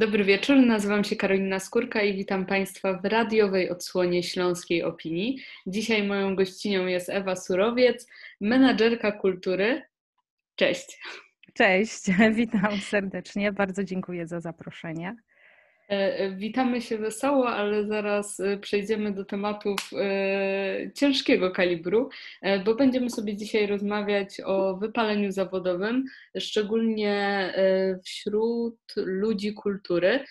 Dobry wieczór, nazywam się Karolina Skórka i witam Państwa w radiowej odsłonie Śląskiej Opinii. Dzisiaj moją gościnią jest Ewa Surowiec, menadżerka kultury. Cześć. Cześć, witam serdecznie, bardzo dziękuję za zaproszenie. E, e, witamy się wesoło, ale zaraz e, przejdziemy do tematów ciężkiego kalibru, bo będziemy sobie dzisiaj rozmawiać o wypaleniu zawodowym, szczególnie wśród ludzi kultury,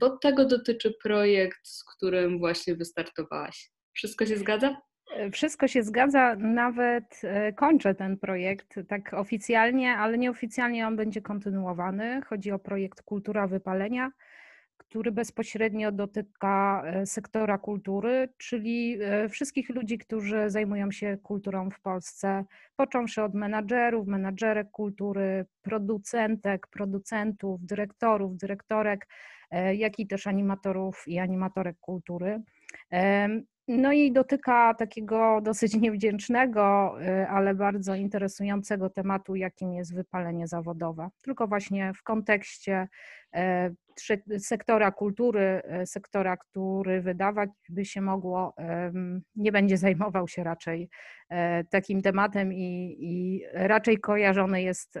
bo tego dotyczy projekt, z którym właśnie wystartowałaś. Wszystko się zgadza? Wszystko się zgadza, nawet kończę ten projekt tak oficjalnie, ale nieoficjalnie on będzie kontynuowany. Chodzi o projekt Kultura Wypalenia który bezpośrednio dotyka e, sektora kultury, czyli e, wszystkich ludzi, którzy zajmują się kulturą w Polsce, począwszy od menadżerów, menadżerek kultury, producentek, producentów, dyrektorów, dyrektorek, e, jak i też animatorów i animatorek kultury. No i dotyka takiego dosyć niewdzięcznego, ale bardzo interesującego tematu, jakim jest wypalenie zawodowe. Tylko właśnie w kontekście sektora kultury, e, sektora, który wydawać by się mogło, nie będzie zajmował się raczej takim tematem i, i raczej kojarzony jest,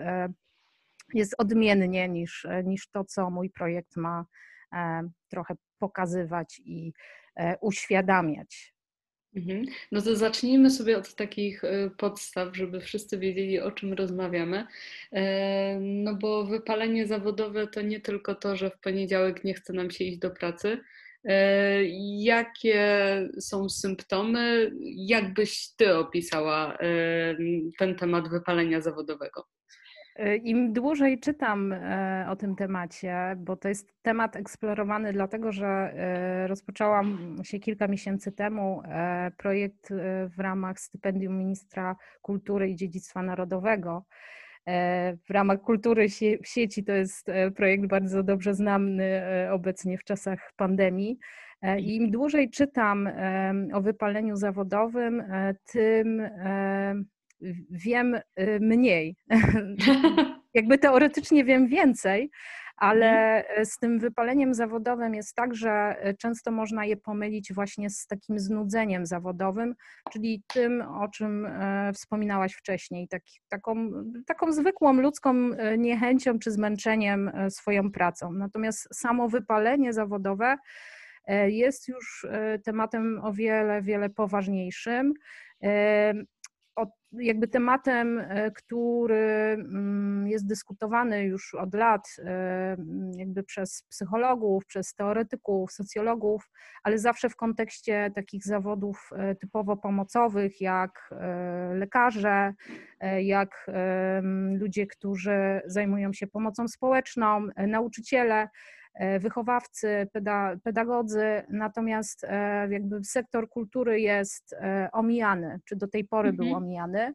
jest odmiennie niż, niż to, co mój projekt ma trochę pokazywać i uświadamiać. Mhm. No to zacznijmy sobie od takich e, podstaw, żeby wszyscy wiedzieli, o czym rozmawiamy. E, no bo wypalenie zawodowe to nie tylko to, że w poniedziałek nie chce nam się iść do pracy. E, jakie są symptomy? Jak byś ty opisała ten temat wypalenia zawodowego? Im dłużej czytam e, o tym temacie, bo to jest temat eksplorowany, dlatego że e, rozpoczęłam się kilka miesięcy temu e, projekt w ramach stypendium ministra kultury i dziedzictwa narodowego. W ramach kultury w sieci to jest projekt bardzo dobrze znany obecnie w czasach pandemii. I im dłużej czytam o wypaleniu zawodowym, tym wiem y, mniej. Jakby teoretycznie wiem więcej, ale mhm. z tym wypaleniem zawodowym jest tak, że y, często można je pomylić właśnie z takim znudzeniem zawodowym, czyli tym, o czym e, wspominałaś wcześniej, tak, taką, taką zwykłą ludzką niechęcią czy zmęczeniem swoją pracą. Natomiast samo wypalenie zawodowe jest już tematem o wiele, wiele poważniejszym jakby tematem, e, który mm, jest dyskutowany już od lat, e, jakby przez psychologów, przez teoretyków, socjologów, ale zawsze w kontekście takich zawodów e, typowo pomocowych, jak lekarze, jak ludzie, którzy zajmują się pomocą społeczną, nauczyciele. E, wychowawcy, pedagodzy, natomiast e, jakby sektor kultury jest e, omijany, czy do tej pory mhm. był omijany.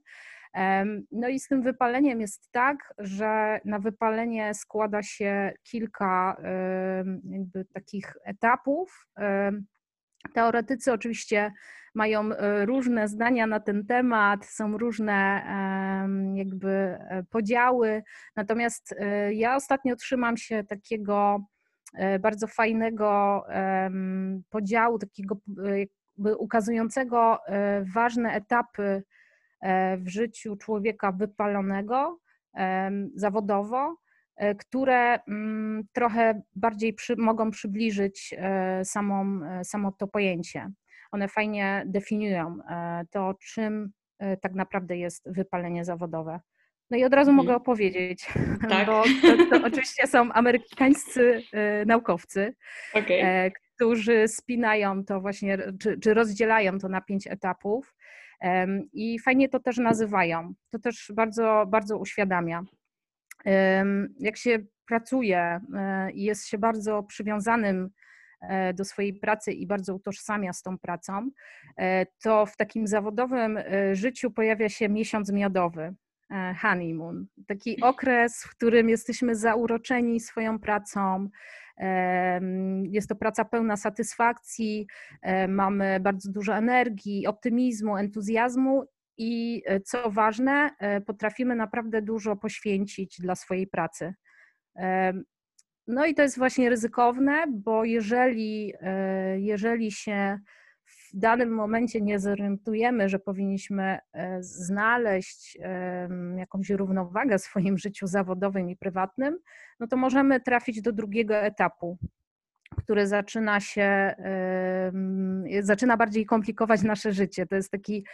No i z tym wypaleniem jest tak, że na wypalenie składa się kilka jakby takich etapów. Teoretycy oczywiście mają różne zdania na ten temat, są różne jakby podziały, natomiast ja ostatnio trzymam się takiego bardzo fajnego podziału, takiego e, ukazującego e, ważne etapy w życiu człowieka wypalonego zawodowo, które mm, trochę bardziej przy, mogą przybliżyć samą, samo to pojęcie. One fajnie definiują to, czym tak naprawdę jest wypalenie zawodowe. No i od razu mogę mhm. opowiedzieć, tak. bo to, to oczywiście są amerykańscy e, naukowcy, okay. E, którzy spinają to właśnie, czy, czy rozdzielają to na pięć etapów i fajnie to też nazywają. To też bardzo, bardzo uświadamia. Jak się pracuje e, i jest się bardzo przywiązanym do swojej pracy i bardzo utożsamia z tą pracą, to w takim zawodowym życiu pojawia się miesiąc miodowy. E, honeymoon. Taki okres, w którym jesteśmy zauroczeni swoją pracą. Jest to praca pełna satysfakcji, e, mamy bardzo dużo energii, optymizmu, entuzjazmu i e, co ważne, potrafimy naprawdę dużo poświęcić dla swojej pracy. no i to jest właśnie ryzykowne, bo jeżeli, jeżeli się w danym momencie nie zorientujemy, że powinniśmy e, znaleźć jakąś równowagę w swoim życiu zawodowym i prywatnym, no to możemy trafić do drugiego etapu, który zaczyna się, zaczyna bardziej komplikować nasze życie. To jest taki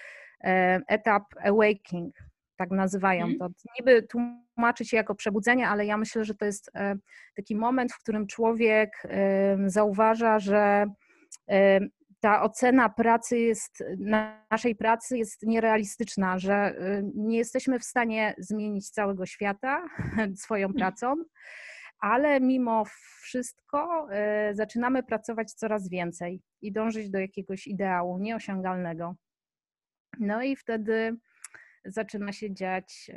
etap awakening, tak nazywają mhm. to. Niby tłumaczy się jako przebudzenie, ale ja myślę, że to jest e, taki moment, w którym człowiek zauważa, że ta ocena pracy jest, naszej pracy jest nierealistyczna, że y, nie jesteśmy w stanie zmienić całego świata swoją mhm. pracą, ale mimo wszystko y, zaczynamy pracować coraz więcej i dążyć do jakiegoś ideału nieosiągalnego. No i wtedy zaczyna się dziać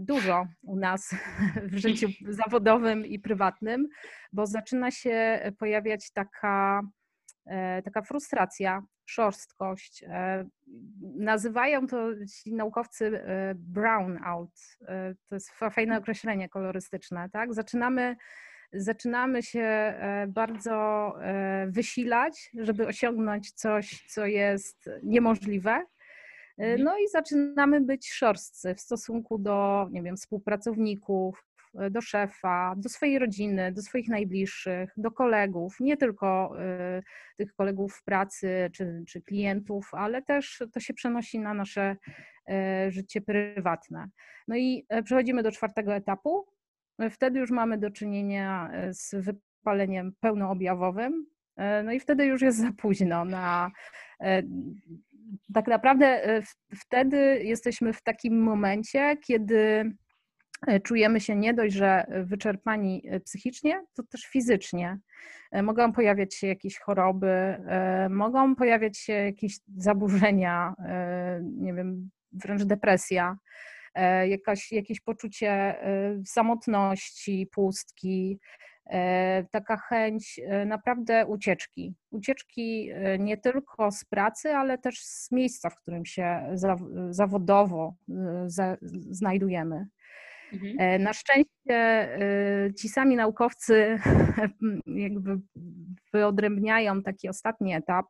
dużo u nas w życiu zawodowym i prywatnym, bo zaczyna się pojawiać taka, taka frustracja, szorstkość. E, nazywają to ci naukowcy e, brownout. To jest fajne określenie kolorystyczne. Tak? Zaczynamy zaczynamy się bardzo wysilać, żeby osiągnąć coś, co jest niemożliwe, E, mhm. No i zaczynamy być szorstcy w stosunku do, nie wiem, współpracowników, e, do szefa, do swojej rodziny, do swoich najbliższych, do kolegów, nie tylko y, tych kolegów w pracy czy, czy klientów, ale też to się przenosi na nasze y, życie prywatne. No i przechodzimy do czwartego etapu. Wtedy już mamy do czynienia z wypaleniem pełnoobjawowym. No i wtedy już jest za późno na tak naprawdę e, wtedy jesteśmy w takim momencie, kiedy e, czujemy się nie dość, że wyczerpani e, psychicznie, to też fizycznie. Mogą pojawiać się jakieś choroby, mogą pojawiać się jakieś zaburzenia, nie wiem, wręcz depresja, jakaś, jakieś poczucie samotności, pustki, E, taka chęć e, naprawdę ucieczki. Ucieczki e, nie tylko z pracy, ale też z miejsca, w którym się zawodowo znajdujemy. Mhm. Na szczęście ci sami naukowcy jakby wyodrębniają taki ostatni etap,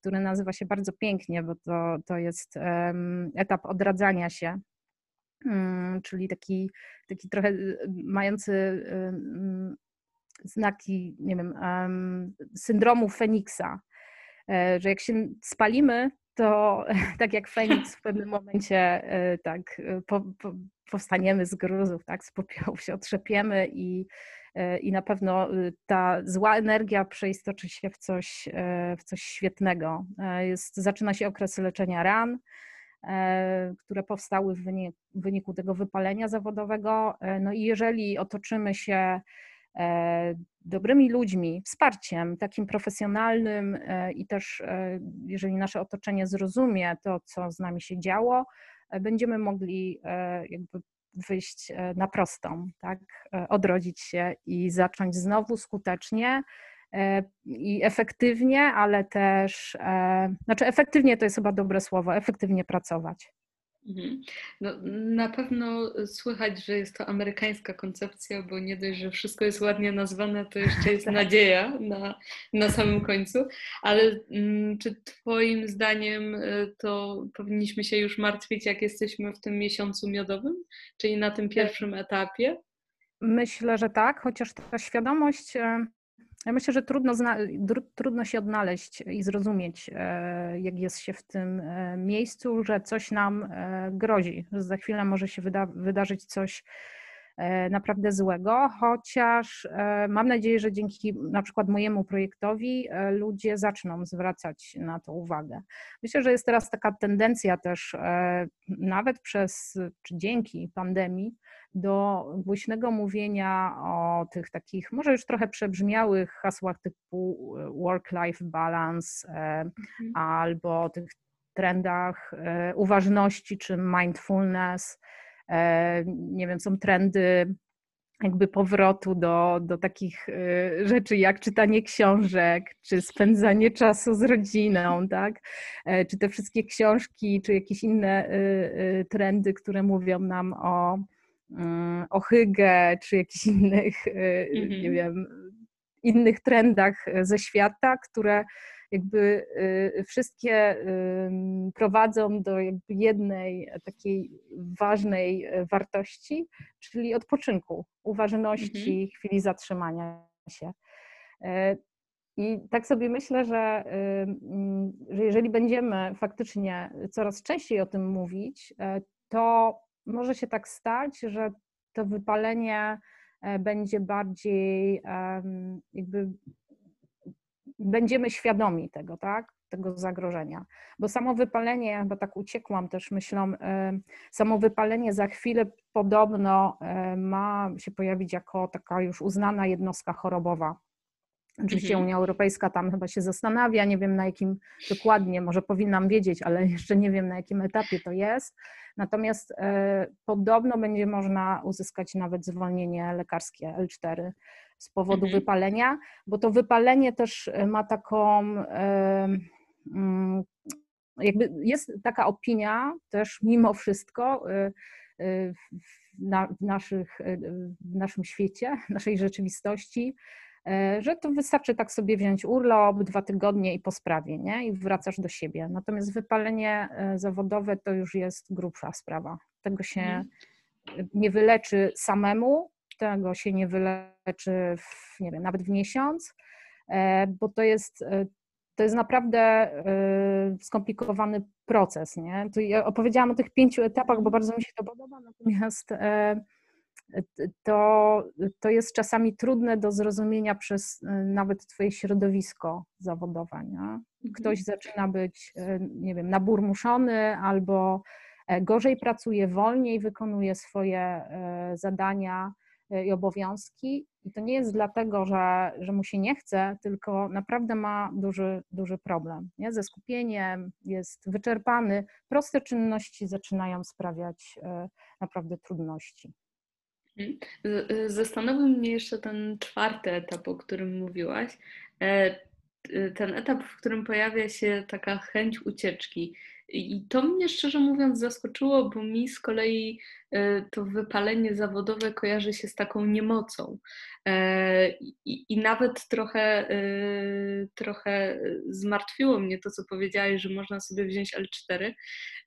który nazywa się bardzo pięknie, bo to, to jest etap odradzania się, mm, czyli taki, taki trochę mający znaki, nie wiem, syndromu Feniksa, e, że jak się spalimy, to tak jak Feniks w pewnym momencie e, tak e, po, po, powstaniemy z gruzów, tak, z popiołów się otrzepiemy i, i na pewno ta zła energia przeistoczy się w coś, w coś świetnego. Jest, zaczyna się okres leczenia ran, które powstały w wyniku, w wyniku tego wypalenia zawodowego. No i jeżeli otoczymy się E, dobrymi ludźmi, wsparciem takim profesjonalnym e, i też e, jeżeli nasze otoczenie zrozumie to, co z nami się działo, będziemy mogli jakby wyjść na prostą, tak? odrodzić się i zacząć znowu skutecznie i efektywnie, ale też, znaczy efektywnie to jest chyba dobre słowo, efektywnie pracować. Mhm. No, na pewno słychać, że jest to amerykańska koncepcja, bo nie dość, że wszystko jest ładnie nazwane, to jeszcze jest tak. nadzieja na, na samym końcu. Ale mm, czy Twoim zdaniem y, to powinniśmy się już martwić, jak jesteśmy w tym miesiącu miodowym, czyli na tym pierwszym etapie? Myślę, że tak, chociaż ta świadomość ja myślę, że trudno, trudno się odnaleźć i zrozumieć, e, jak jest się w tym e, miejscu, że coś nam e, grozi, że za chwilę może się wyda wydarzyć coś naprawdę złego, chociaż mam nadzieję, że dzięki na przykład mojemu projektowi ludzie zaczną zwracać na to uwagę. Myślę, że jest teraz taka tendencja też, nawet przez czy dzięki pandemii, do głośnego mówienia o tych takich, może już trochę przebrzmiałych hasłach typu e, work-life balance e, mhm. albo tych trendach e, uważności czy mindfulness. Nie wiem, są trendy jakby powrotu do, do takich rzeczy jak czytanie książek, czy spędzanie czasu z rodziną, tak? Czy te wszystkie książki, czy jakieś inne trendy, które mówią nam o mm, ohygę czy jakichś innych, nie mhm. wiem, innych trendach ze świata, które jakby wszystkie prowadzą do jakby jednej takiej ważnej wartości, czyli odpoczynku, uważności, mhm. chwili zatrzymania się. E, I tak sobie myślę, że, że jeżeli będziemy faktycznie coraz częściej o tym mówić, e, to może się tak stać, że to wypalenie e, będzie bardziej jakby będziemy świadomi tego, tak? Tego zagrożenia. Bo samo wypalenie, chyba tak uciekłam też myślą, samo wypalenie za chwilę podobno ma się pojawić jako taka już uznana jednostka chorobowa Oczywiście mhm. Unia Europejska tam chyba się zastanawia, nie wiem na jakim dokładnie, może powinnam wiedzieć, ale jeszcze nie wiem na jakim etapie to jest. Natomiast e, podobno będzie można uzyskać nawet zwolnienie lekarskie L4 z powodu mhm. wypalenia, bo to wypalenie też ma taką. E, mm, jakby jest taka opinia też mimo wszystko e, w, naszych, w naszym świecie, w naszej rzeczywistości, E, że to wystarczy tak sobie wziąć urlop, dwa tygodnie i po sprawie, nie? I wracasz do siebie. Natomiast wypalenie e, zawodowe to już jest grubsza sprawa. Tego się mhm. nie wyleczy samemu, tego się nie wyleczy, w, nie wiem, nawet w miesiąc, e, bo to jest, to jest naprawdę skomplikowany proces, nie? Tu ja opowiedziałam o tych pięciu etapach, bo bardzo mi się to podoba, natomiast to, to jest czasami trudne do zrozumienia przez e, nawet Twoje środowisko zawodowe. Nie? Mhm. Ktoś zaczyna być, e, nie wiem, naburmuszony albo e, gorzej pracuje, wolniej wykonuje swoje zadania i obowiązki. I to nie jest dlatego, że, że mu się nie chce, tylko naprawdę ma duży, duży problem nie? ze skupieniem, jest wyczerpany. Proste czynności zaczynają sprawiać naprawdę trudności. Mhm. Zastanowił mnie jeszcze ten czwarty etap, o którym mówiłaś. E, ten etap, w którym pojawia się taka chęć ucieczki. I to mnie szczerze mówiąc zaskoczyło, bo mi z kolei e, to wypalenie zawodowe kojarzy się z taką niemocą. E, I, i nawet trochę, trochę zmartwiło mnie to, co powiedziałeś, że można sobie wziąć L4,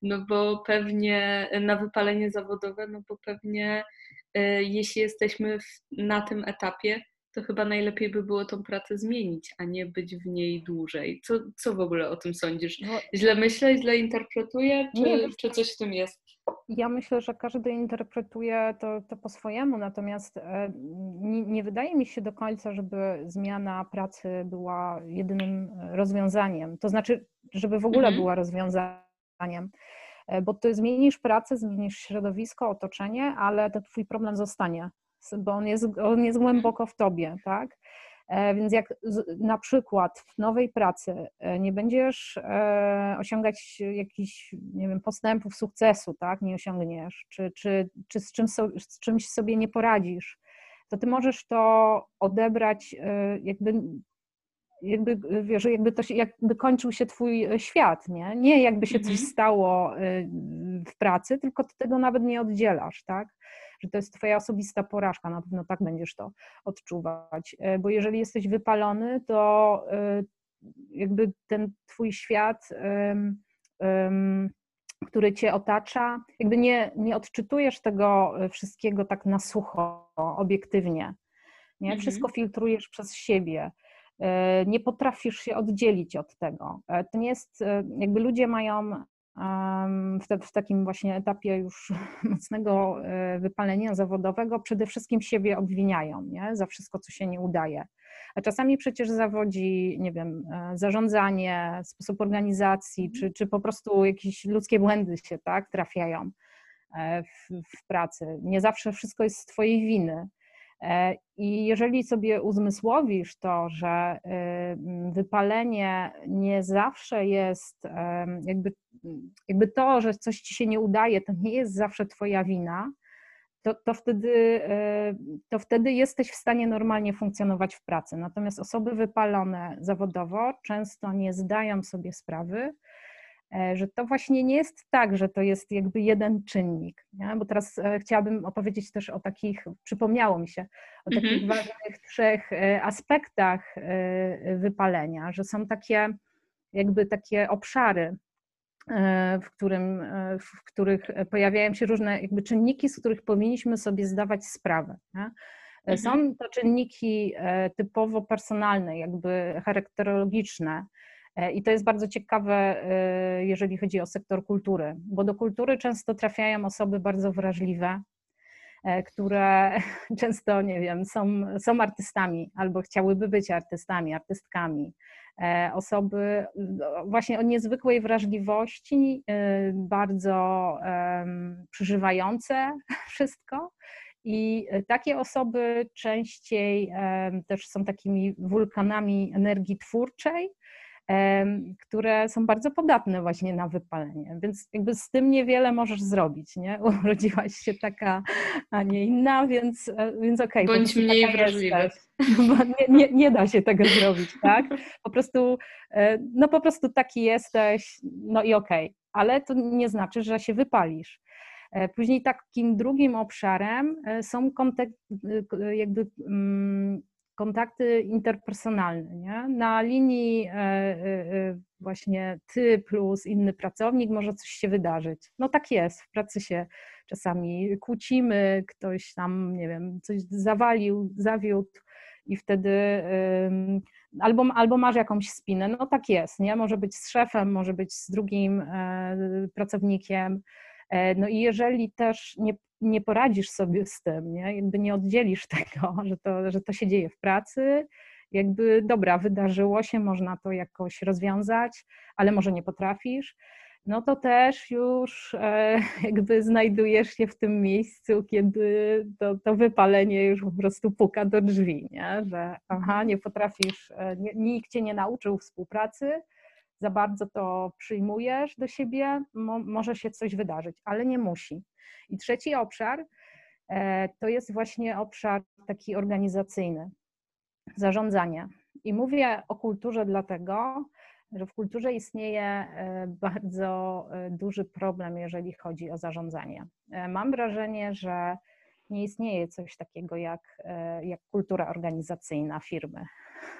no bo pewnie na wypalenie zawodowe, no bo pewnie E, jeśli jesteśmy na tym etapie, to chyba najlepiej by było tą pracę zmienić, a nie być w niej dłużej. Co, co w ogóle o tym sądzisz? No, źle myślę, źle interpretuję, czy, nie, czy coś w tym jest? Ja myślę, że każdy interpretuje to, to po swojemu, natomiast e, nie, nie, wydaje mi się do końca, żeby zmiana pracy była jedynym rozwiązaniem. To znaczy, żeby w ogóle mhm. była rozwiązaniem. E, bo ty zmienisz pracę, zmienisz środowisko, otoczenie, ale ten twój problem zostanie, bo on jest, on jest głęboko w tobie, tak? E, więc jak na przykład w nowej pracy e, nie będziesz osiągać jakichś, nie wiem, postępów, sukcesu, tak, nie osiągniesz, czy, czy, czy z, czym so, z czymś sobie nie poradzisz, to ty możesz to odebrać jakby jakby, wiesz, jakby, to się, jakby kończył się twój e, świat, nie? Nie jakby się coś mhm. stało e, w pracy, tylko ty tego nawet nie oddzielasz, tak? Że to jest twoja osobista porażka, na pewno tak będziesz to odczuwać. E, bo jeżeli jesteś wypalony, to jakby ten twój świat, który cię otacza, jakby nie, nie odczytujesz tego wszystkiego tak na sucho, obiektywnie. Nie? Mhm. Wszystko filtrujesz przez siebie E, nie potrafisz się oddzielić od tego. E, to nie jest, e, jakby ludzie mają w, takim właśnie etapie już mocnego wypalenia zawodowego przede wszystkim siebie obwiniają nie? za wszystko, co się nie udaje. A czasami przecież zawodzi, nie wiem, zarządzanie, sposób organizacji, czy, czy po prostu jakieś ludzkie błędy się tak, trafiają w, w pracy. Nie zawsze wszystko jest z Twojej winy. I jeżeli sobie uzmysłowisz to, że wypalenie nie zawsze jest, jakby, jakby to, że coś ci się nie udaje, to nie jest zawsze Twoja wina, to, to, wtedy, e, to wtedy jesteś w stanie normalnie funkcjonować w pracy. Natomiast osoby wypalone zawodowo często nie zdają sobie sprawy, że to właśnie nie jest tak, że to jest jakby jeden czynnik, nie? bo teraz e, chciałabym opowiedzieć też o takich, przypomniało mi się, o takich mhm. ważnych trzech e, aspektach wypalenia, że są takie jakby takie obszary, w, którym, w których pojawiają się różne jakby czynniki, z których powinniśmy sobie zdawać sprawę. Nie? Są mhm. to czynniki typowo personalne, jakby charakterologiczne, E, I to jest bardzo ciekawe, e, jeżeli chodzi o sektor kultury, bo do kultury często trafiają osoby bardzo wrażliwe, e, które często, nie wiem, są, są artystami albo chciałyby być artystami, artystkami. Osoby właśnie o niezwykłej wrażliwości, bardzo przeżywające wszystko. I takie osoby częściej też są takimi wulkanami energii twórczej, które są bardzo podatne właśnie na wypalenie, więc jakby z tym niewiele możesz zrobić, nie? Urodziłaś się taka, a nie inna, więc, e, więc okej. Okay, Bądź mniej wrażliwy. Nie, nie, nie da się tego zrobić, tak? Po prostu, e, no po prostu taki jesteś, no i okej, okay. ale to nie znaczy, że się wypalisz. E, później takim drugim obszarem są kontek- jakby mm, kontakty interpersonalne. Nie? Na linii e, e, e, właśnie ty plus inny pracownik może coś się wydarzyć. No tak jest, w pracy się czasami kłócimy, ktoś tam, nie wiem, coś zawalił, zawiódł i wtedy albo, albo masz jakąś spinę, no tak jest, nie? Może być z szefem, może być z drugim pracownikiem, no i jeżeli też nie nie poradzisz sobie z tym, nie? jakby nie oddzielisz tego, że to, że to się dzieje w pracy, jakby dobra, wydarzyło się, można to jakoś rozwiązać, ale może nie potrafisz, no to też już e, jakby znajdujesz się w tym miejscu, kiedy to, to wypalenie już po prostu puka do drzwi, nie? że aha, nie potrafisz, e, nikt cię nie nauczył współpracy, za bardzo to przyjmujesz do siebie, mo, może się coś wydarzyć, ale nie musi. I trzeci obszar e, to jest właśnie obszar taki organizacyjny, zarządzanie. I mówię o kulturze dlatego, że w kulturze istnieje e, bardzo e, duży problem, jeżeli chodzi o zarządzanie. Mam wrażenie, że nie istnieje coś takiego jak, jak kultura organizacyjna firmy.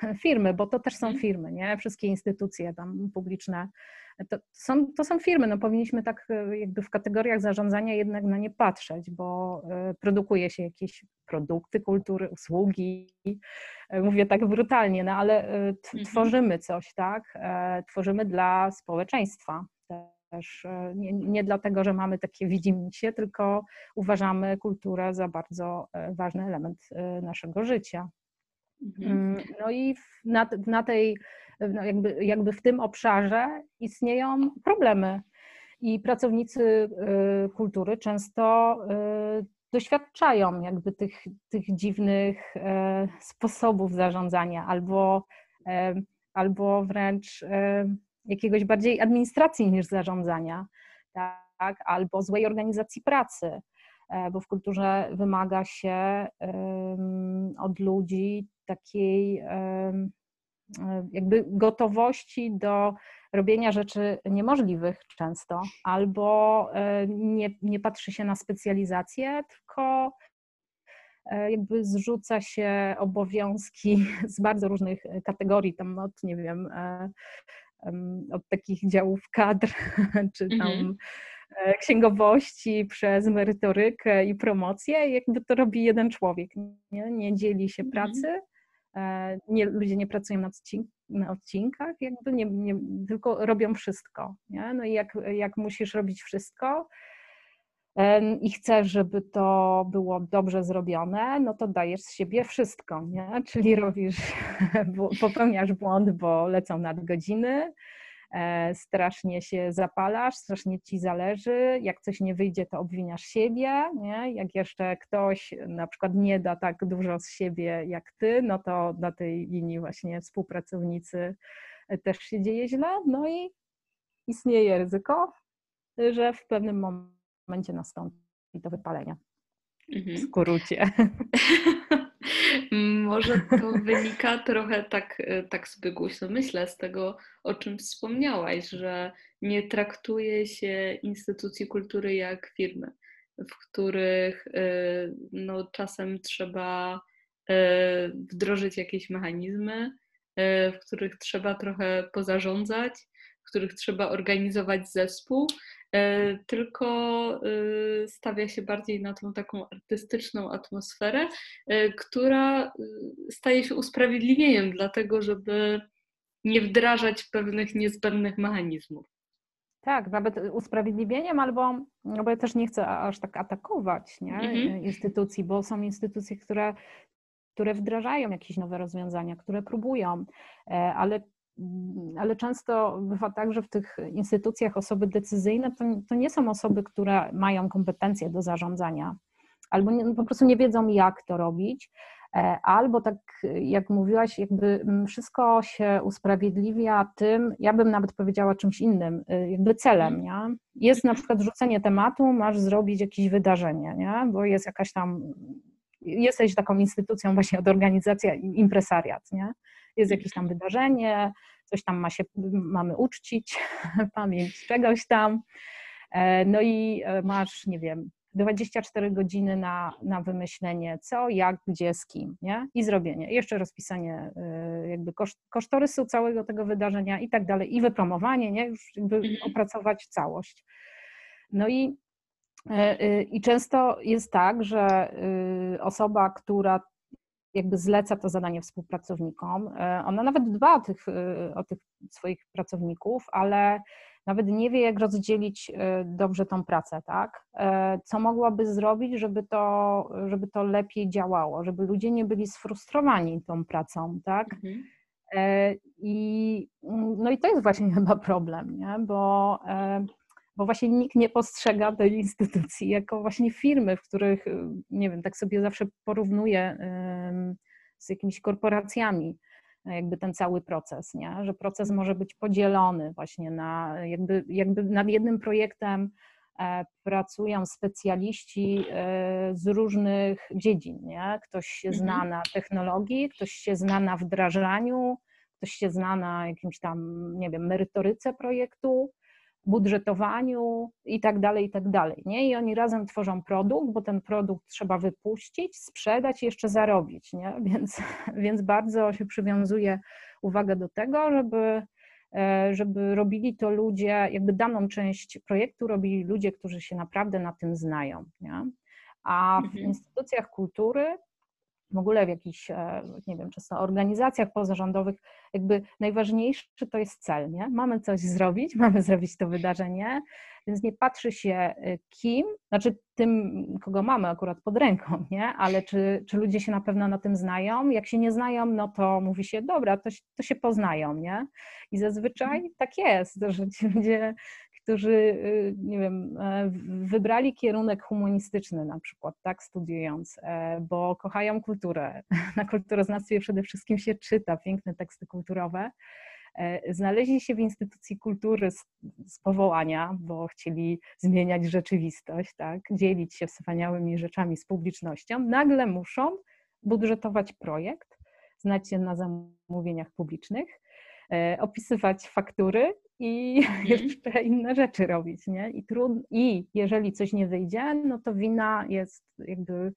Firmy, bo to też są mhm. firmy, nie? Wszystkie instytucje tam publiczne to są, to są firmy, no powinniśmy tak e, jakby w kategoriach zarządzania jednak na nie patrzeć, bo e, produkuje się jakieś produkty kultury, usługi, e, mówię tak brutalnie, no ale mhm. tworzymy coś, tak? Tworzymy dla społeczeństwa też nie, nie, dlatego, że mamy takie widzimisię, tylko uważamy kulturę za bardzo ważny element naszego życia. Mhm. Mm, no i na, na tej no jakby, jakby w tym obszarze istnieją problemy. I pracownicy kultury często doświadczają jakby tych, tych dziwnych sposobów zarządzania albo, albo wręcz jakiegoś bardziej administracji niż zarządzania, tak? albo złej organizacji pracy, e, bo w kulturze wymaga się od ludzi takiej E, jakby gotowości do robienia rzeczy niemożliwych często, albo e, nie, nie patrzy się na specjalizację, tylko jakby zrzuca się obowiązki z bardzo różnych kategorii, tam od, nie wiem, od takich działów kadr, czy tam mhm. księgowości przez merytorykę i promocję, jakby to robi jeden człowiek, nie, nie dzieli się mhm. pracy, E, nie, ludzie nie pracują na, odcink na odcinkach, jakby nie, nie, tylko robią wszystko. Nie? No i jak, jak musisz robić wszystko i chcesz, żeby to było dobrze zrobione, no to dajesz z siebie wszystko, nie? czyli robisz, popełniasz błąd, bo lecą nadgodziny, E, strasznie się zapalasz, strasznie ci zależy, jak coś nie wyjdzie, to obwiniasz siebie, nie? jak jeszcze ktoś na przykład nie da tak dużo z siebie jak ty, no to na tej linii właśnie współpracownicy też się dzieje źle, no i istnieje ryzyko, że w pewnym momencie nastąpi to wypalenie. Mhm. W skrócie. Może to wynika trochę tak, tak głośno myślę z tego, o czym wspomniałaś, że nie traktuje się instytucji kultury jak firmy, w których no, czasem trzeba wdrożyć jakieś mechanizmy, w których trzeba trochę pozarządzać, w których trzeba organizować zespół, tylko e, stawia się bardziej na tą taką artystyczną atmosferę, e, która staje się usprawiedliwieniem dlatego, żeby nie wdrażać pewnych niezbędnych mechanizmów. Tak, nawet usprawiedliwieniem, albo, no bo ja też nie chcę aż tak atakować nie, mhm. instytucji, bo są instytucje, które, które wdrażają jakieś nowe rozwiązania, które próbują, ale ale często bywa tak, że w tych instytucjach osoby decyzyjne to, to nie są osoby, które mają kompetencje do zarządzania, albo nie, po prostu nie wiedzą, jak to robić, e, albo tak jak mówiłaś, jakby mm, wszystko się usprawiedliwia tym, ja bym nawet powiedziała czymś innym, y, jakby celem, nie? Jest na przykład rzucenie tematu, masz zrobić jakieś wydarzenie, nie? Bo jest jakaś tam, jesteś taką instytucją właśnie od organizacja impresariat, nie? Jest jakieś tam wydarzenie, coś tam ma się, mamy uczcić, pamięć czegoś tam. E, no i e, masz, nie wiem, 24 godziny na, na wymyślenie co, jak, gdzie, z kim, nie? I zrobienie. Jeszcze rozpisanie e, jakby koszt, kosztorysu całego tego wydarzenia i tak dalej, i wypromowanie, nie? Już jakby mhm. opracować całość. No i, i często jest tak, że osoba, która jakby zleca to zadanie współpracownikom. E, ona nawet dba o tych, e, o tych swoich pracowników, ale nawet nie wie, jak rozdzielić e, dobrze tą pracę, tak? Co mogłaby zrobić, żeby to, żeby to lepiej działało, żeby ludzie nie byli sfrustrowani tą pracą, tak? Mhm. I, no i to jest właśnie chyba problem, nie? Bo bo właśnie nikt nie postrzega tej instytucji jako właśnie firmy, w których, y, nie wiem, tak sobie zawsze porównuję z jakimiś korporacjami, jakby ten cały proces, nie? że proces może być podzielony właśnie na, jakby, jakby nad jednym projektem e, pracują specjaliści e, z różnych dziedzin. Nie? Ktoś się mhm. zna na technologii, ktoś się zna na wdrażaniu, ktoś się zna na jakimś tam, nie wiem, merytoryce projektu, budżetowaniu i tak dalej, i tak dalej. Nie? I oni razem tworzą produkt, bo ten produkt trzeba wypuścić, sprzedać i jeszcze zarobić. Nie? Więc, więc bardzo się przywiązuje uwagę do tego, żeby, e, żeby robili to ludzie, jakby daną część projektu robili ludzie, którzy się naprawdę na tym znają. Nie? A w mhm. instytucjach kultury w ogóle w jakichś, e, nie wiem, często organizacjach pozarządowych, jakby najważniejszy to jest cel, nie? Mamy coś zrobić, mamy zrobić to wydarzenie, więc nie patrzy się e, kim, znaczy tym, kogo mamy akurat pod ręką, nie? Ale czy, czy ludzie się na pewno na tym znają? Jak się nie znają, no to mówi się, dobra, to, to się poznają, nie? I zazwyczaj mhm. tak jest, że ci ludzie którzy, y, nie wiem, e, wybrali kierunek humanistyczny na przykład, tak, studiując, e, bo kochają kulturę. Na kulturoznawstwie przede wszystkim się czyta piękne teksty kulturowe. E, znaleźli się w instytucji kultury z, z powołania, bo chcieli zmieniać rzeczywistość, tak, dzielić się wspaniałymi rzeczami z publicznością. Nagle muszą budżetować projekt, znać się na zamówieniach publicznych, opisywać faktury i mhm. jeszcze inne rzeczy robić, nie? I, trud, I jeżeli coś nie wyjdzie, no to wina jest jakby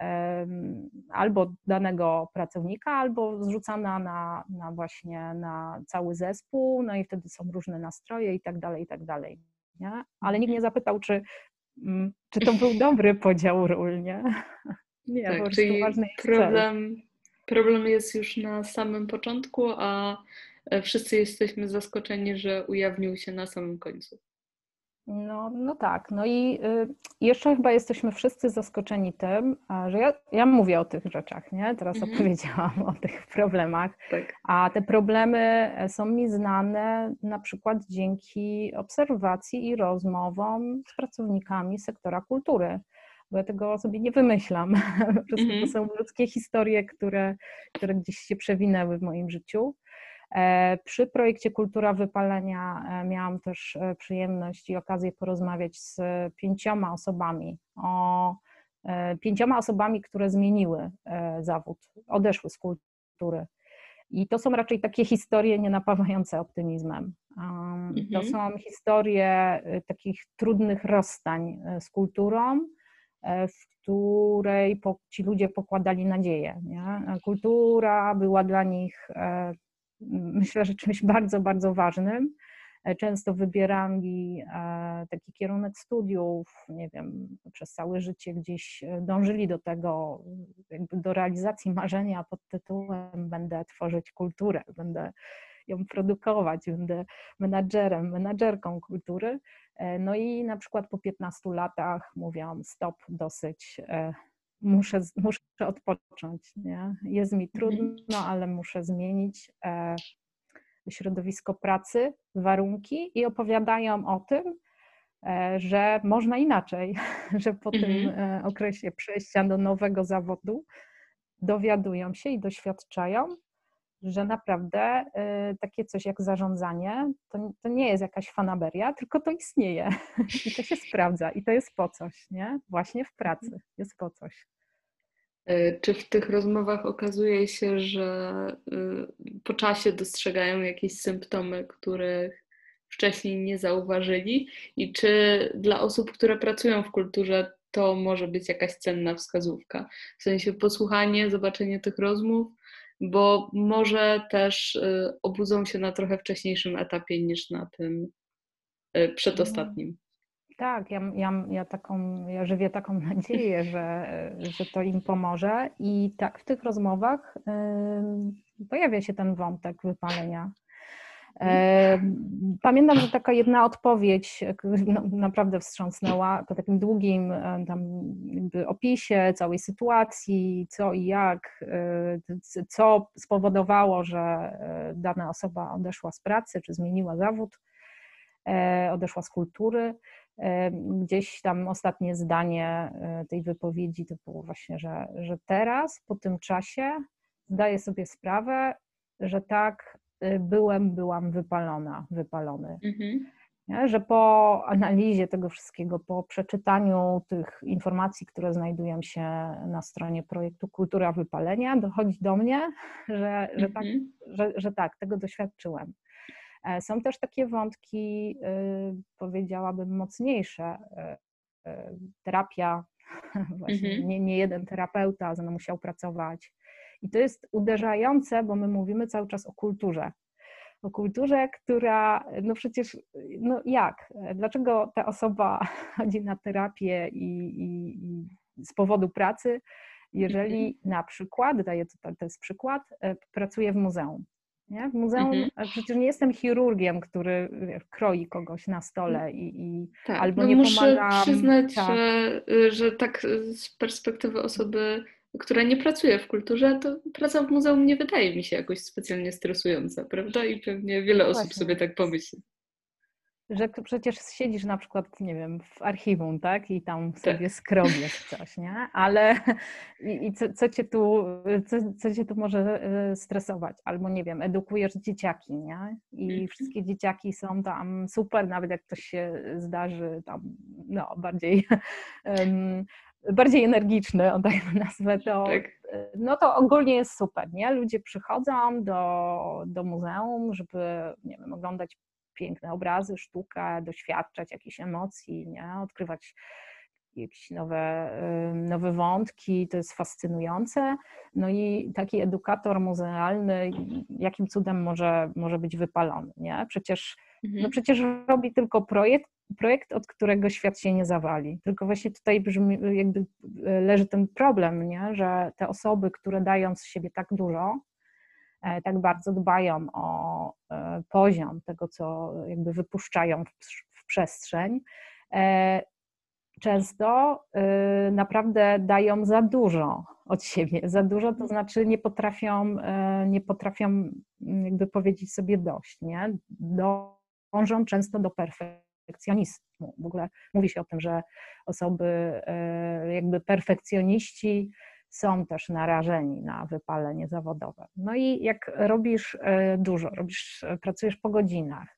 um, albo danego pracownika, albo zrzucana na, na właśnie na cały zespół, no i wtedy są różne nastroje i tak dalej, i tak dalej, nie? Ale nikt nie mhm. zapytał, czy, mm, czy to był dobry podział ról, nie? Nie, tak, czyli ważny jest problem, problem jest już na samym początku, a E, wszyscy jesteśmy zaskoczeni, że ujawnił się na samym końcu. No, no tak. No i y, jeszcze chyba jesteśmy wszyscy zaskoczeni tym, że ja, ja mówię o tych rzeczach, nie? Teraz mhm. opowiedziałam o tych problemach, tak. a te problemy e, są mi znane na przykład dzięki obserwacji i rozmowom z pracownikami sektora kultury bo ja tego sobie nie wymyślam. Po prostu to mhm. są ludzkie historie, które, które gdzieś się przewinęły w moim życiu. E, przy projekcie Kultura Wypalenia e, miałam też e, przyjemność i okazję porozmawiać z pięcioma osobami o pięcioma osobami, które zmieniły zawód, odeszły z kultury. I to są raczej takie historie nienapawające optymizmem. To mhm. są historie takich trudnych rozstań z kulturą, w której ci ludzie pokładali nadzieję. Nie? Kultura była dla nich, myślę, że czymś bardzo, bardzo ważnym. E, często wybierali e, taki kierunek studiów, nie wiem, przez całe życie gdzieś e, dążyli do tego, jakby do realizacji marzenia pod tytułem będę tworzyć kulturę, będę ją produkować, będę menadżerem, menadżerką kultury. No i na przykład po 15 latach mówią stop, dosyć, muszę, muszę odpocząć, nie? jest mi mhm. trudno, ale muszę zmienić środowisko pracy, warunki i opowiadają o tym, e, że można inaczej, że po tym mhm. e, okresie przejścia do nowego zawodu dowiadują się i doświadczają, że naprawdę e, takie coś jak zarządzanie to, to nie jest jakaś fanaberia, tylko to istnieje i to się sprawdza i to jest po coś, nie? Właśnie w pracy jest po coś. E, czy w tych rozmowach okazuje się, że y, po czasie dostrzegają jakieś symptomy, których wcześniej nie zauważyli? I czy dla osób, które pracują w kulturze, to może być jakaś cenna wskazówka? W sensie posłuchanie, zobaczenie tych rozmów, bo może też y, obudzą się na trochę wcześniejszym etapie niż na tym y, przedostatnim. Tak, ja, ja, ja, taką, ja żywię taką nadzieję, że, że to im pomoże. I tak w tych rozmowach pojawia się ten wątek wypalenia. Pamiętam, że taka jedna odpowiedź no, naprawdę wstrząsnęła po takim długim tam opisie całej sytuacji, co i jak, co spowodowało, że dana osoba odeszła z pracy czy zmieniła zawód, odeszła z kultury. Gdzieś tam ostatnie zdanie e, tej wypowiedzi to było właśnie, że, że teraz po tym czasie zdaję sobie sprawę, że tak byłem, byłam wypalona, wypalony. Mhm. Że po analizie tego wszystkiego, po przeczytaniu tych informacji, które znajdują się na stronie projektu Kultura Wypalenia, dochodzi do mnie, że, że, tak, mhm. że, że tak, tego doświadczyłem. E, są też takie wątki, y, powiedziałabym, mocniejsze. E, e, terapia, właśnie mhm. nie, nie jeden terapeuta ze mną musiał pracować. I to jest uderzające, bo my mówimy cały czas o kulturze. O kulturze, która, no przecież, no jak? Dlaczego ta osoba chodzi na terapię i, i, i z powodu pracy, jeżeli mhm. na przykład, daję to, to jest przykład, pracuje w muzeum? Nie? W muzeum mhm. przecież nie jestem chirurgiem, który kroi kogoś na stole i, i tak, albo no nie muszę pomagam. Muszę przyznać, tak. Że, że tak z perspektywy osoby, która nie pracuje w kulturze, to praca w muzeum nie wydaje mi się jakoś specjalnie stresująca, prawda? I pewnie wiele osób Właśnie. sobie tak pomyśli że przecież siedzisz na przykład, nie wiem, w archiwum, tak? I tam tak. sobie skrobiesz coś, nie? Ale i, i co, co, cię tu, co, co cię tu może e, stresować? Albo, nie wiem, edukujesz dzieciaki, nie? I mhm. wszystkie dzieciaki są tam super, nawet jak coś się zdarzy tam, no, bardziej... Bardziej energiczny, on tak nazwę to, tak. no to ogólnie jest super, nie? Ludzie przychodzą do, do muzeum, żeby, nie wiem, oglądać piękne obrazy, sztukę, doświadczać jakichś emocji, nie? odkrywać jakieś nowe, nowe wątki, to jest fascynujące. No i taki edukator muzealny, jakim cudem może, może być wypalony, nie? Przecież, no mhm. no przecież robi tylko projekt, projekt, od którego świat się nie zawali. Tylko właśnie tutaj brzmi, jakby e, leży ten problem, nie? że te osoby, które dają z siebie tak dużo, E, tak bardzo dbają o e, poziom tego, co jakby wypuszczają w przestrzeń, często naprawdę dają za dużo od siebie. Za dużo to znaczy nie potrafią, nie potrafią jakby powiedzieć sobie dość, nie? Dążą często do perfekcjonizmu. W ogóle mówi się o tym, że osoby jakby perfekcjoniści są też narażeni na wypalenie zawodowe. No i jak robisz e, dużo, robisz, pracujesz po godzinach, E,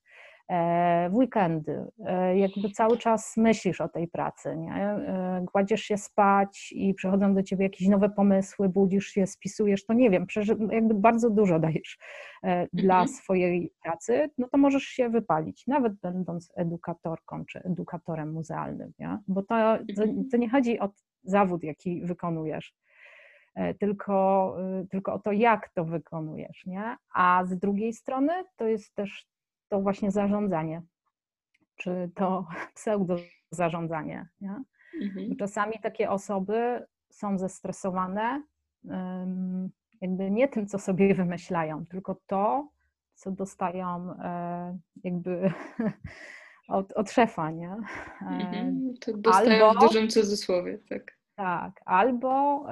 w weekendy, e, jakby cały czas myślisz o tej pracy, nie? E, kładziesz się spać i przychodzą do ciebie jakieś nowe pomysły, budzisz się, spisujesz, to nie wiem, jakby bardzo dużo dajesz dla mhm. swojej pracy, no to możesz się wypalić, nawet będąc edukatorką czy edukatorem muzealnym, nie? bo to, to, mhm. to nie chodzi o zawód, jaki wykonujesz, tylko, tylko o to, jak to wykonujesz, nie? A z drugiej strony to jest też to właśnie zarządzanie, czy to pseudo zarządzanie. Nie? Mhm. Czasami takie osoby są zestresowane jakby nie tym, co sobie wymyślają, tylko to, co dostają e, jakby od, od szefa, nie? Mhm. To dostają albo, w dużym cudzysłowie, tak. Tak, albo,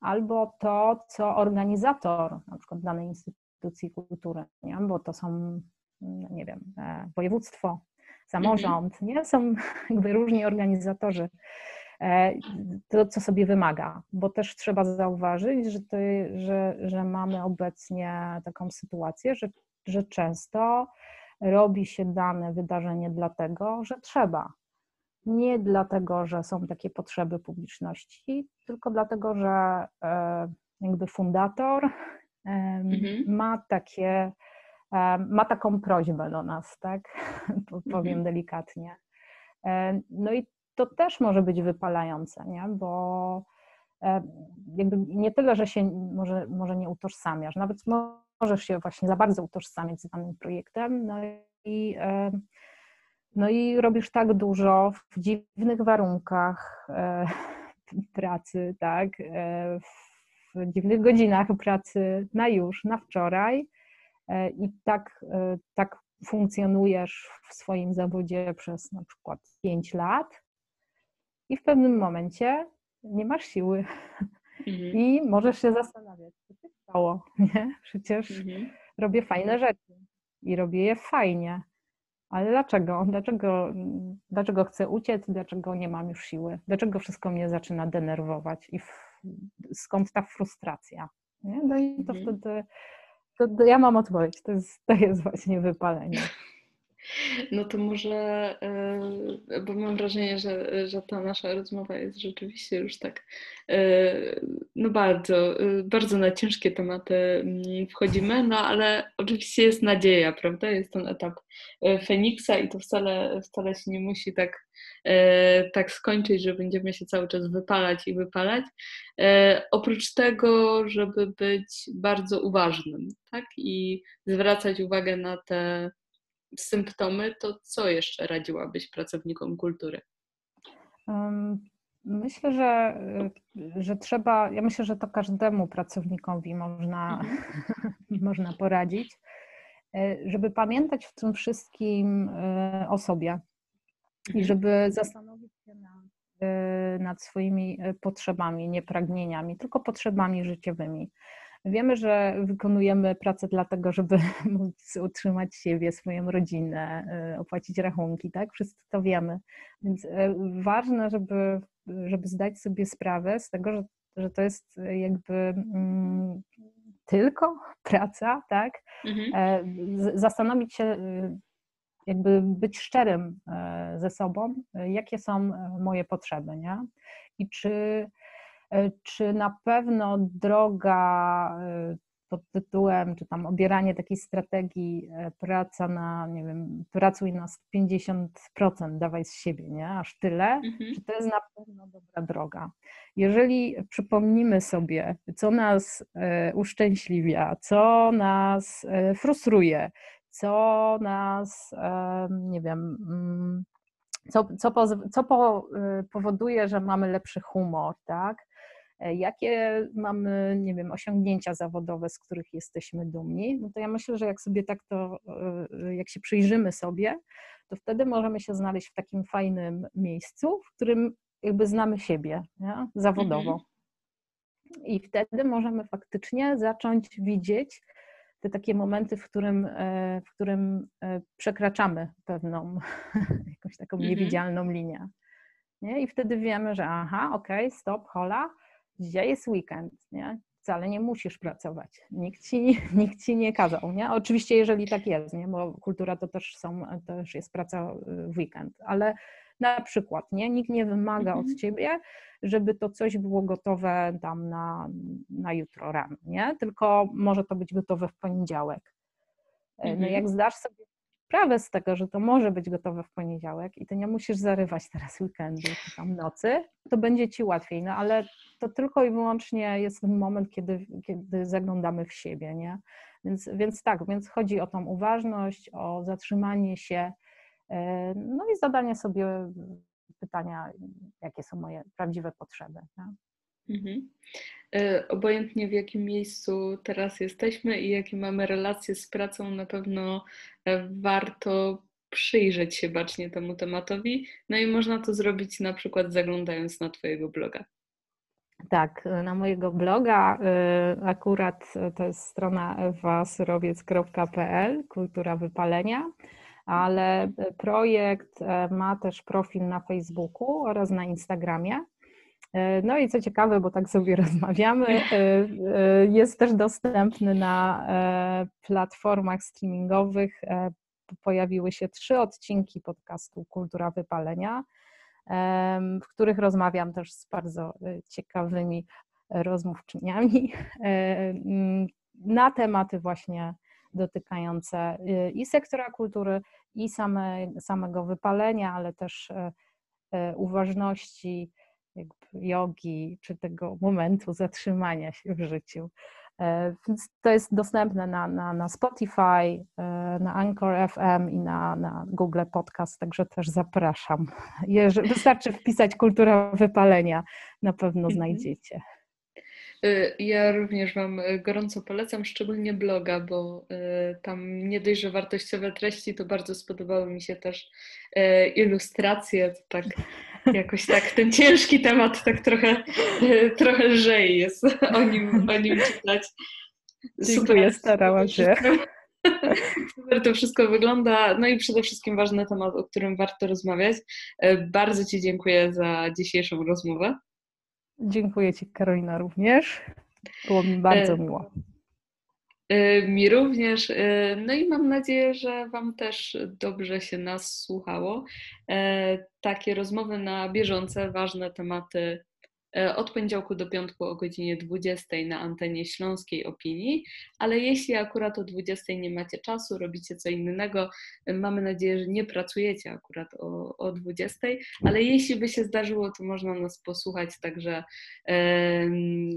albo to, co organizator na przykład danej instytucji kultury, nie? bo to są nie wiem, województwo, samorząd, mhm. nie? Są jakby różni organizatorzy. E, to, co sobie wymaga, bo też trzeba zauważyć, że, to, że, że mamy obecnie taką sytuację, że, że często robi się dane wydarzenie dlatego, że trzeba. Nie dlatego, że są takie potrzeby publiczności, tylko dlatego, że e, jakby fundator mhm. ma takie ma taką prośbę do nas, tak? Powiem mhm. delikatnie. No i to też może być wypalające, nie? Bo jakby nie tyle, że się może, może nie utożsamiasz, nawet możesz się właśnie za bardzo utożsamiać z danym projektem, no i, no i robisz tak dużo w dziwnych warunkach pracy, tak? E, w dziwnych godzinach pracy na już, na wczoraj, i tak, e, tak funkcjonujesz w swoim zawodzie przez na przykład 5 lat i w pewnym momencie nie masz siły mhm. i możesz się zastanawiać, co się stało, nie? Przecież mhm. robię fajne rzeczy i robię je fajnie, ale dlaczego? Dlaczego, dlaczego chcę uciec? Dlaczego nie mam już siły? Dlaczego wszystko mnie zaczyna denerwować? I w, skąd ta frustracja? Nie? No i to mhm. wtedy to, to ja mam odpowiedź. To jest, to jest właśnie wypalenie. No to może, e, bo mam wrażenie, że, że ta nasza rozmowa jest rzeczywiście już tak, e, no bardzo, e, bardzo na ciężkie tematy mm, wchodzimy, no ale oczywiście jest nadzieja, prawda? Jest ten etap Feniksa i to wcale, wcale się nie musi tak, tak skończyć, że będziemy się cały czas wypalać i wypalać. Oprócz tego, żeby być bardzo uważnym, tak? I zwracać uwagę na te symptomy, to co jeszcze radziłabyś pracownikom kultury? Myślę, że, że trzeba, ja myślę, że to każdemu pracownikowi można, mhm. można poradzić, e, żeby pamiętać w tym wszystkim e, o sobie i mhm. żeby zastanowić się nad, e, nad swoimi potrzebami, nie pragnieniami, tylko potrzebami życiowymi. Wiemy, że wykonujemy pracę dlatego, żeby móc utrzymać siebie, swoją rodzinę, e, opłacić rachunki, tak? Wszyscy to wiemy. Więc e, ważne, żeby, żeby zdać sobie sprawę z tego, że, że to jest jakby mm, tylko praca, tak? Mhm. E, zastanowić się, jakby być szczerym ze sobą, jakie są moje potrzeby, nie? I czy E, czy na pewno droga e, pod tytułem, czy tam obieranie takiej strategii e, praca na, nie wiem, pracuj na 50%, dawaj z siebie, nie? Aż tyle, mhm. czy to jest na pewno dobra droga. Jeżeli przypomnimy sobie, co nas uszczęśliwia, co nas frustruje, co nas, nie wiem, mm, co, co, co powoduje, że mamy lepszy humor, tak? E, jakie mamy, nie wiem, osiągnięcia zawodowe, z których jesteśmy dumni, no to ja myślę, że jak sobie tak to, e, jak się przyjrzymy sobie, to wtedy możemy się znaleźć w takim fajnym miejscu, w którym jakby znamy siebie nie? zawodowo. Mhm. I wtedy możemy faktycznie zacząć widzieć te takie momenty, w którym, e, w którym przekraczamy pewną jakąś taką mhm. niewidzialną linię. Nie? I wtedy wiemy, że aha, okej, okay, stop, hola, dzisiaj jest weekend, nie? wcale nie musisz pracować. Nikt ci, nikt ci nie kazał, nie? Oczywiście, jeżeli tak jest, nie? Bo kultura to też, są, też jest praca w weekend, ale na przykład, nie? Nikt nie wymaga od mhm. ciebie, żeby to coś było gotowe tam na, na jutro rano, nie? Tylko może to być gotowe w poniedziałek. No mhm. jak zdasz sobie sprawę z tego, że to może być gotowe w poniedziałek i ty nie musisz zarywać teraz weekendu czy tam nocy, to będzie ci łatwiej, no ale to tylko i wyłącznie jest ten moment, kiedy, kiedy zaglądamy w siebie, nie? Więc, więc tak, więc chodzi o tą uważność, o zatrzymanie się, e, no i zadanie sobie pytania, jakie są moje prawdziwe potrzeby. Mhm. E, obojętnie w jakim miejscu teraz jesteśmy i jakie mamy relacje z pracą, na pewno e, warto przyjrzeć się bacznie temu tematowi. No i można to zrobić na przykład zaglądając na Twojego bloga. Tak, na mojego bloga e, akurat to jest strona ewasurowiec.pl, kultura wypalenia, ale projekt ma też profil na Facebooku oraz na Instagramie. E, no i co ciekawe, bo tak sobie rozmawiamy, e, e, jest też dostępny na platformach streamingowych. Pojawiły się trzy odcinki podcastu Kultura Wypalenia, w których rozmawiam też z bardzo ciekawymi rozmówczyniami na tematy właśnie dotykające i sektora kultury, i same, samego wypalenia, ale też uważności, jogi, czy tego momentu zatrzymania się w życiu. E, więc to jest dostępne na, na, na Spotify, e, na Anchor FM i na, na Google Podcast, także też zapraszam. Wystarczy wpisać kultura wypalenia, na pewno mhm. znajdziecie. E, ja również Wam gorąco polecam, szczególnie bloga, bo tam nie dość, że wartościowe treści, to bardzo spodobały mi się też ilustracje, to tak jakoś tak ten ciężki temat tak trochę, trochę lżej jest o nim, o nim czytać. Dziękuję, starałam się. Super to wszystko wygląda. No i przede wszystkim ważny temat, o którym warto rozmawiać. E, bardzo Ci dziękuję za dzisiejszą rozmowę. Dziękuję Ci, Karolina, również. Było mi bardzo e, miło. Y, mi również. Y, no i mam nadzieję, że Wam też dobrze się nas słuchało. E, takie rozmowy na bieżące, ważne tematy od poniedziałku do piątku o godzinie 20 na antenie Śląskiej Opinii, ale jeśli akurat o 20 nie macie czasu, robicie co innego, e, mamy nadzieję, że nie pracujecie akurat o, o 20, ale jeśli by się zdarzyło, to można nas posłuchać także e,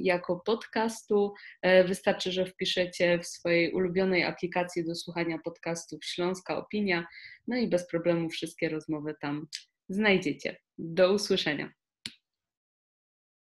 jako podcastu. E, wystarczy, że wpiszecie w swojej ulubionej aplikacji do słuchania podcastów Śląska Opinia, no i bez problemu wszystkie rozmowy tam znajdziecie. Do usłyszenia.